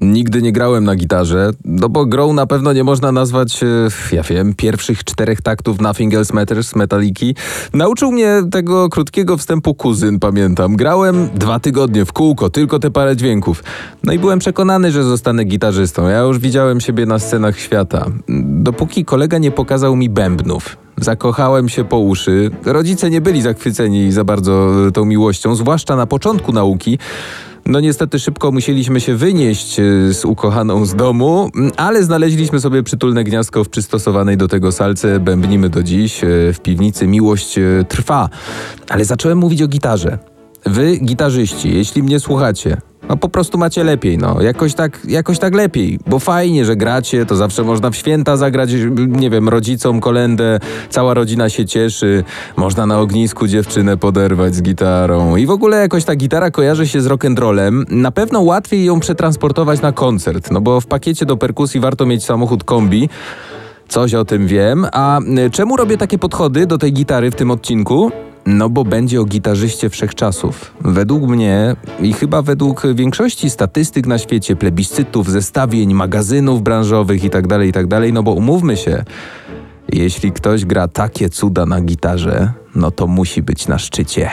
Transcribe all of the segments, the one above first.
Nigdy nie grałem na gitarze, no bo grą na pewno nie można nazwać, e, ja wiem, pierwszych czterech taktów Nothing Else Matters Metaliki. Nauczył mnie tego krótkiego wstępu kuzyn, pamiętam. Grałem dwa tygodnie w kółko, tylko te parę dźwięków. No i byłem przekonany, że zostanę gitarzystą. Ja już widziałem siebie na scenach świata. Dopóki kolega nie pokazał mi bębnów. Zakochałem się po uszy. Rodzice nie byli zachwyceni za bardzo tą miłością, zwłaszcza na początku nauki. No niestety szybko musieliśmy się wynieść e, z ukochaną z domu, ale znaleźliśmy sobie przytulne gniazdko w przystosowanej do tego salce. Bębnimy do dziś. E, w piwnicy miłość e, trwa. Ale zacząłem mówić o gitarze. Wy, gitarzyści, jeśli mnie słuchacie, no po prostu macie lepiej, no. Jakoś tak, jakoś tak lepiej, bo fajnie, że gracie, to zawsze można w święta zagrać, nie wiem, rodzicom kolendę, cała rodzina się cieszy, można na ognisku dziewczynę poderwać z gitarą i w ogóle jakoś ta gitara kojarzy się z rock'n'rollem. Na pewno łatwiej ją przetransportować na koncert, no bo w pakiecie do perkusji warto mieć samochód kombi, Coś o tym wiem. A czemu robię takie podchody do tej gitary w tym odcinku? No bo będzie o gitarzyście wszechczasów. Według mnie i chyba według większości statystyk na świecie, plebiscytów, zestawień, magazynów branżowych itd., tak itd., tak no bo umówmy się, jeśli ktoś gra takie cuda na gitarze, no to musi być na szczycie.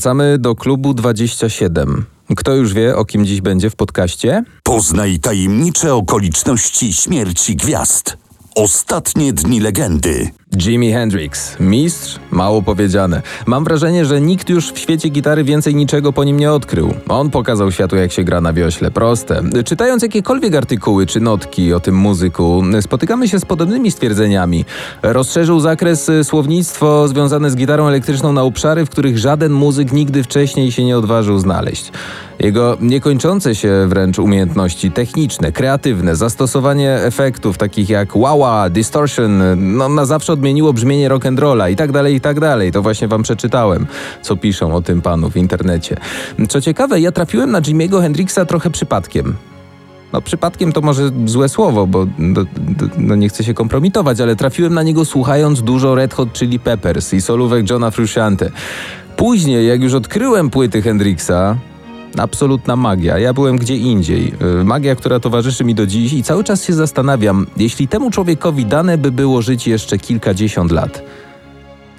Wracamy do klubu 27. Kto już wie, o kim dziś będzie w podcaście? Poznaj tajemnicze okoliczności śmierci gwiazd. Ostatnie dni legendy. Jimi Hendrix, mistrz? Mało powiedziane. Mam wrażenie, że nikt już w świecie gitary więcej niczego po nim nie odkrył. On pokazał światu, jak się gra na wiośle. Proste. Czytając jakiekolwiek artykuły czy notki o tym muzyku, spotykamy się z podobnymi stwierdzeniami. Rozszerzył zakres y, słownictwo związane z gitarą elektryczną na obszary, w których żaden muzyk nigdy wcześniej się nie odważył znaleźć. Jego niekończące się wręcz umiejętności techniczne, kreatywne, zastosowanie efektów takich jak wah, distortion, no na zawsze odmieniło brzmienie rock'n'rolla i tak dalej, i tak dalej. To właśnie wam przeczytałem, co piszą o tym panu w internecie. Co ciekawe, ja trafiłem na Jimiego Hendrixa trochę przypadkiem. No przypadkiem to może złe słowo, bo no, no, nie chcę się kompromitować, ale trafiłem na niego słuchając dużo Red Hot Chili Peppers i solówek Johna Frusciante. Później, jak już odkryłem płyty Hendrixa, absolutna magia. Ja byłem gdzie indziej. Y, magia, która towarzyszy mi do dziś i cały czas się zastanawiam, jeśli temu człowiekowi dane by było żyć jeszcze kilkadziesiąt lat,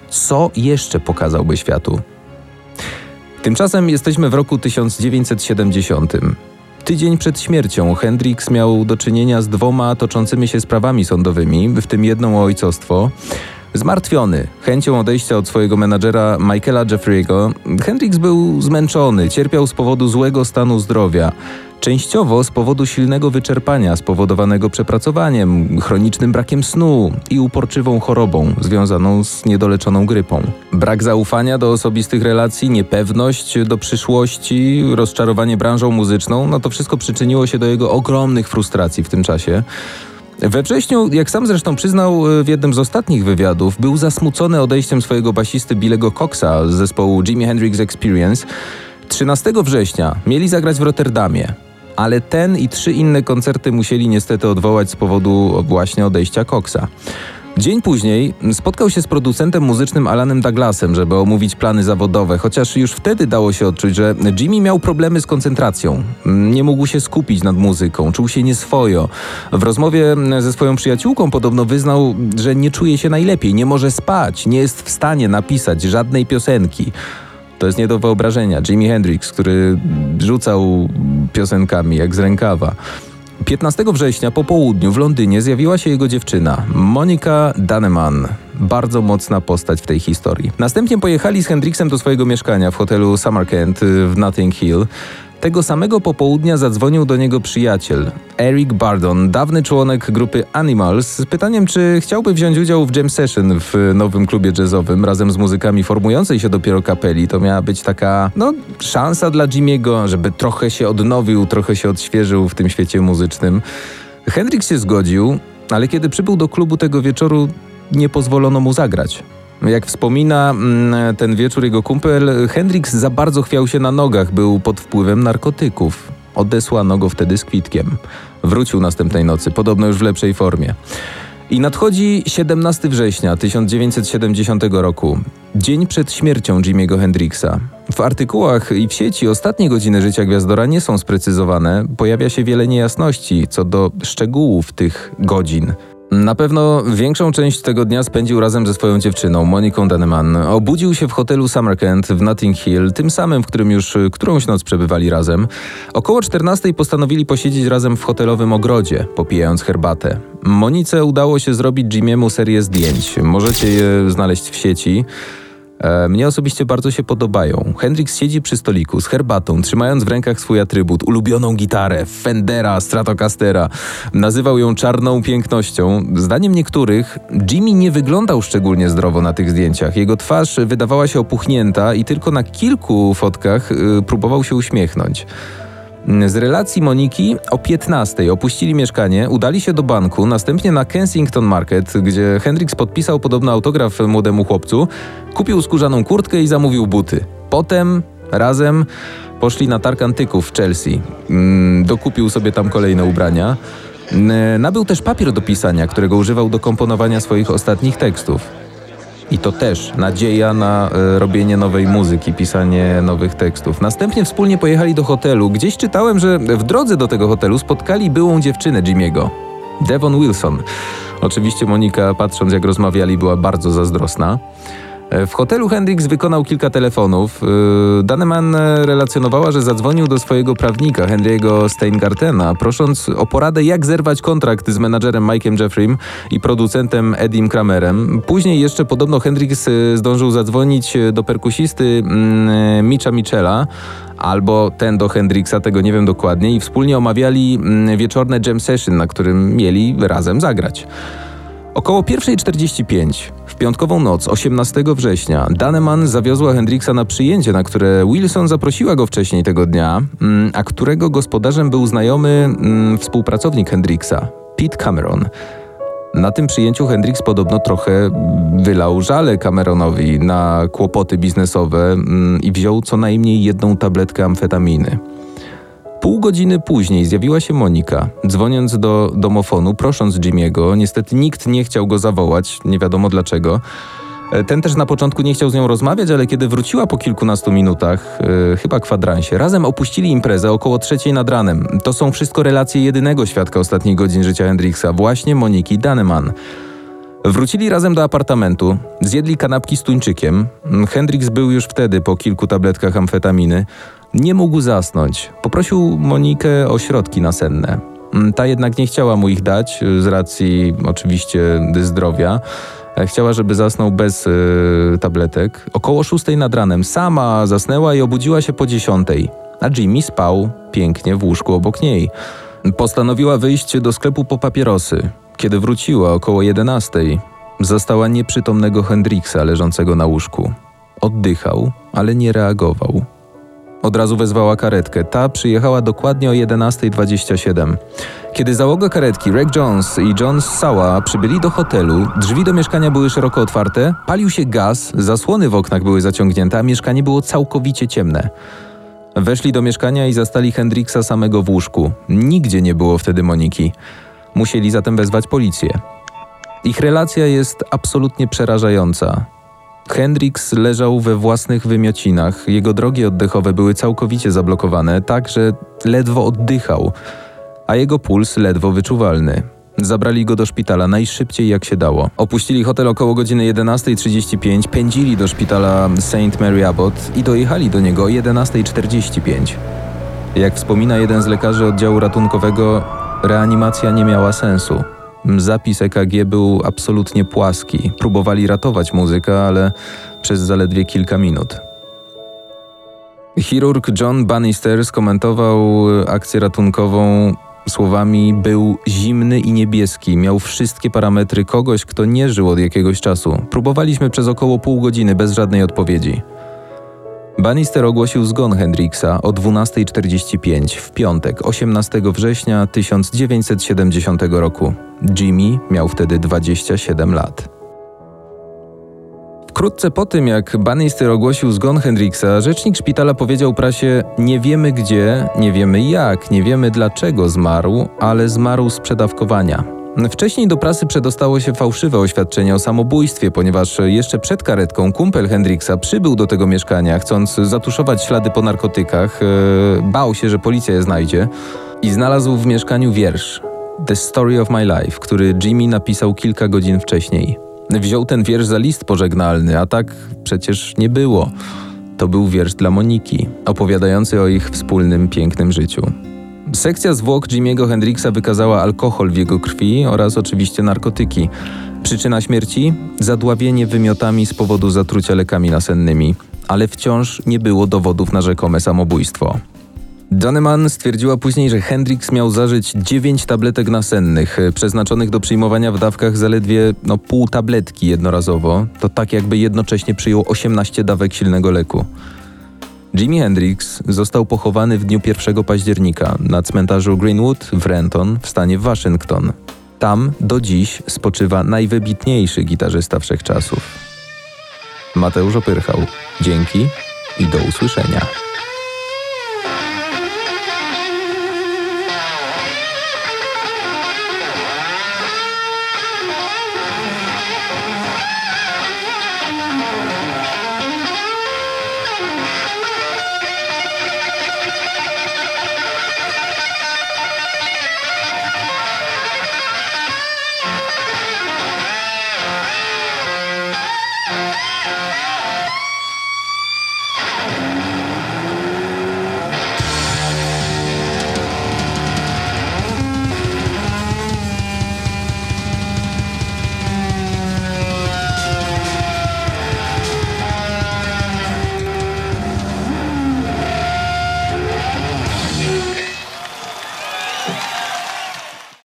co jeszcze pokazałby światu? Tymczasem jesteśmy w roku 1970. Tydzień przed śmiercią Hendrix miał do czynienia z dwoma toczącymi się sprawami sądowymi, w tym jedną o ojcostwo. Zmartwiony chęcią odejścia od swojego menadżera Michaela Jeffrey'ego, Hendrix był zmęczony, cierpiał z powodu złego stanu zdrowia. Częściowo z powodu silnego wyczerpania spowodowanego przepracowaniem, chronicznym brakiem snu i uporczywą chorobą związaną z niedoleczoną grypą. Brak zaufania do osobistych relacji, niepewność do przyszłości, rozczarowanie branżą muzyczną no to wszystko przyczyniło się do jego ogromnych frustracji w tym czasie. We wrześniu, jak sam zresztą przyznał e, w jednym z ostatnich wywiadów, był zasmucony odejściem swojego basisty Billego Coxa z zespołu Jimi Hendrix Experience. 13 września mieli zagrać w Rotterdamie, ale ten i trzy inne koncerty musieli niestety odwołać z powodu właśnie odejścia Coxa. Dzień później spotkał się z producentem muzycznym Alanem Douglasem, żeby omówić plany zawodowe, chociaż już wtedy dało się odczuć, że Jimmy miał problemy z koncentracją. Nie mógł się skupić nad muzyką, czuł się nieswojo. W rozmowie ze swoją przyjaciółką podobno wyznał, że nie czuje się najlepiej, nie może spać, nie jest w stanie napisać żadnej piosenki. To jest nie do wyobrażenia. Jimi Hendrix, który rzucał piosenkami jak z rękawa. 15 września po południu w Londynie zjawiła się jego dziewczyna, Monika Daneman. Bardzo mocna postać w tej historii. Następnie pojechali z Hendrixem do swojego mieszkania w hotelu Samarkand w Notting Hill. Tego samego popołudnia zadzwonił do niego przyjaciel, Eric Bardon, dawny członek grupy Animals, z pytaniem, czy chciałby wziąć udział w jam session w nowym klubie jazzowym razem z muzykami formującej się dopiero kapeli. To miała być taka, no, szansa dla Jimiego, żeby trochę się odnowił, trochę się odświeżył w tym świecie muzycznym. Hendrix się zgodził, ale kiedy przybył do klubu tego wieczoru, nie pozwolono mu zagrać. Jak wspomina mm, ten wieczór jego kumpel, Hendrix za bardzo chwiał się na nogach, był pod wpływem narkotyków. Odesłano go wtedy z kwitkiem. Wrócił następnej nocy, podobno już w lepszej formie. I nadchodzi 17 września 1970 roku, dzień przed śmiercią Jimmy'ego Hendrixa. W artykułach i w sieci ostatnie godziny życia Gwiazdora nie są sprecyzowane, pojawia się wiele niejasności co do szczegółów tych godzin. Na pewno większą część tego dnia spędził razem ze swoją dziewczyną, Moniką Daneman. Obudził się w hotelu Summercamp w Notting Hill, tym samym, w którym już którąś noc przebywali razem. Około 14 postanowili posiedzieć razem w hotelowym ogrodzie, popijając herbatę. Monice udało się zrobić Jimiemu serię zdjęć. Możecie je znaleźć w sieci. E, mnie osobiście bardzo się podobają. Hendrix siedzi przy stoliku z herbatą, trzymając w rękach swój atrybut, ulubioną gitarę, Fendera, Stratocastera. Nazywał ją czarną pięknością. Zdaniem niektórych, Jimmy nie wyglądał szczególnie zdrowo na tych zdjęciach. Jego twarz wydawała się opuchnięta i tylko na kilku fotkach y, próbował się uśmiechnąć. Z relacji Moniki o 15 opuścili mieszkanie, udali się do banku, następnie na Kensington Market, gdzie Hendrix podpisał podobno autograf młodemu chłopcu, kupił skórzaną kurtkę i zamówił buty. Potem razem poszli na targ antyków w Chelsea. Mm, dokupił sobie tam kolejne ubrania. Nabył też papier do pisania, którego używał do komponowania swoich ostatnich tekstów. I to też nadzieja na e, robienie nowej muzyki, pisanie nowych tekstów. Następnie wspólnie pojechali do hotelu. Gdzieś czytałem, że w drodze do tego hotelu spotkali byłą dziewczynę Jimmy'ego, Devon Wilson. Oczywiście Monika, patrząc jak rozmawiali, była bardzo zazdrosna. E, W hotelu Hendrix wykonał kilka telefonów. Yy, Daneman e, relacjonowała, że zadzwonił do swojego prawnika, Henry'ego Steingartena, prosząc o poradę, jak zerwać kontrakt z menadżerem Mike'em Jeffrey i producentem Edim Kramerem. Później jeszcze podobno Hendrix e, zdążył zadzwonić e, do perkusisty mm, Mitcha Michela, albo ten do Hendrixa, tego nie wiem dokładnie, i wspólnie omawiali mm, wieczorne jam session, na którym mieli razem zagrać. Około 1.45 w piątkową noc 18 września Daneman zawiozła Hendrixa na przyjęcie, na które Wilson zaprosiła go wcześniej tego dnia, mm, a którego gospodarzem był znajomy mm, współpracownik Hendrixa, Pete Cameron. Na tym przyjęciu Hendrix podobno trochę wylał żale Cameronowi na kłopoty biznesowe mm, i wziął co najmniej jedną tabletkę amfetaminy. Pół godziny później zjawiła się Monika, dzwoniąc do domofonu, prosząc Jimmy'ego. Niestety nikt nie chciał go zawołać, nie wiadomo dlaczego. E, Ten też na początku nie chciał z nią rozmawiać, ale kiedy wróciła po kilkunastu minutach, e, chyba kwadransie, razem opuścili imprezę około trzeciej nad ranem. To są wszystko relacje jedynego świadka ostatnich godzin życia Hendrixa, właśnie Moniki Daneman. Wrócili razem do apartamentu, zjedli kanapki z tuńczykiem. Hendrix był już wtedy po kilku tabletkach amfetaminy. Nie mógł zasnąć. Poprosił Monikę o środki nasenne. Ta jednak nie chciała mu ich dać, z racji oczywiście zdrowia. E, Chciała, żeby zasnął bez e, tabletek. Około szóstej nad ranem sama zasnęła i obudziła się po dziesiątej, a Jimmy spał pięknie w łóżku obok niej. Postanowiła wyjść do sklepu po papierosy. Kiedy wróciła około jedenastej, zastała nieprzytomnego Hendrixa leżącego na łóżku. Oddychał, ale nie reagował. Od razu wezwała karetkę. Ta przyjechała dokładnie o 11.27. Kiedy załoga karetki Reg Jones i John Sała przybyli do hotelu, drzwi do mieszkania były szeroko otwarte, palił się gaz, zasłony w oknach były zaciągnięte, a mieszkanie było całkowicie ciemne. Weszli do mieszkania i zastali Hendrixa samego w łóżku. Nigdzie nie było wtedy Moniki. Musieli zatem wezwać policję. Ich relacja jest absolutnie przerażająca. Hendrix leżał we własnych wymiocinach. Jego drogi oddechowe były całkowicie zablokowane, tak że ledwo oddychał, a jego puls ledwo wyczuwalny. Zabrali go do szpitala najszybciej jak się dało. Opuścili hotel około godziny 11.35, pędzili do szpitala St. Mary Abbott i dojechali do niego o 11.45. Jak wspomina jeden z lekarzy oddziału ratunkowego, reanimacja nie miała sensu. Zapis EKG był absolutnie płaski. Próbowali ratować muzyka, ale przez zaledwie kilka minut. Chirurg John Bannister skomentował akcję ratunkową słowami: Był zimny i niebieski, miał wszystkie parametry kogoś, kto nie żył od jakiegoś czasu. Próbowaliśmy przez około pół godziny bez żadnej odpowiedzi. Bannister ogłosił zgon Hendrixa o 12.45 w piątek, 18 września 1970 roku. Jimmy miał wtedy 27 lat. Wkrótce po tym, jak Bannister ogłosił zgon Hendrixa, rzecznik szpitala powiedział prasie: Nie wiemy gdzie, nie wiemy jak, nie wiemy dlaczego zmarł, ale zmarł z przedawkowania. Wcześniej do prasy przedostało się fałszywe oświadczenie o samobójstwie, ponieważ jeszcze przed karetką kumpel Hendrixa przybył do tego mieszkania, chcąc zatuszować ślady po narkotykach. e, Bał się, że policja je znajdzie i znalazł w mieszkaniu wiersz The Story of My Life, który Jimmy napisał kilka godzin wcześniej. Wziął ten wiersz za list pożegnalny, a tak przecież nie było. To był wiersz dla Moniki, opowiadający o ich wspólnym, pięknym życiu. Sekcja zwłok Jimmy'ego Hendrixa wykazała alkohol w jego krwi oraz oczywiście narkotyki. Przyczyna śmierci? Zadławienie wymiotami z powodu zatrucia lekami nasennymi, ale wciąż nie było dowodów na rzekome samobójstwo. Doneman stwierdziła później, że Hendrix miał zażyć 9 tabletek nasennych, e, przeznaczonych do przyjmowania w dawkach zaledwie no, pół tabletki jednorazowo. To tak jakby jednocześnie przyjął 18 dawek silnego leku. Jimi Hendrix został pochowany w dniu 1 października na cmentarzu Greenwood w Renton w stanie Waszyngton. Tam do dziś spoczywa najwybitniejszy gitarzysta wszechczasów. Mateusz Opyrchał. Dzięki i do usłyszenia.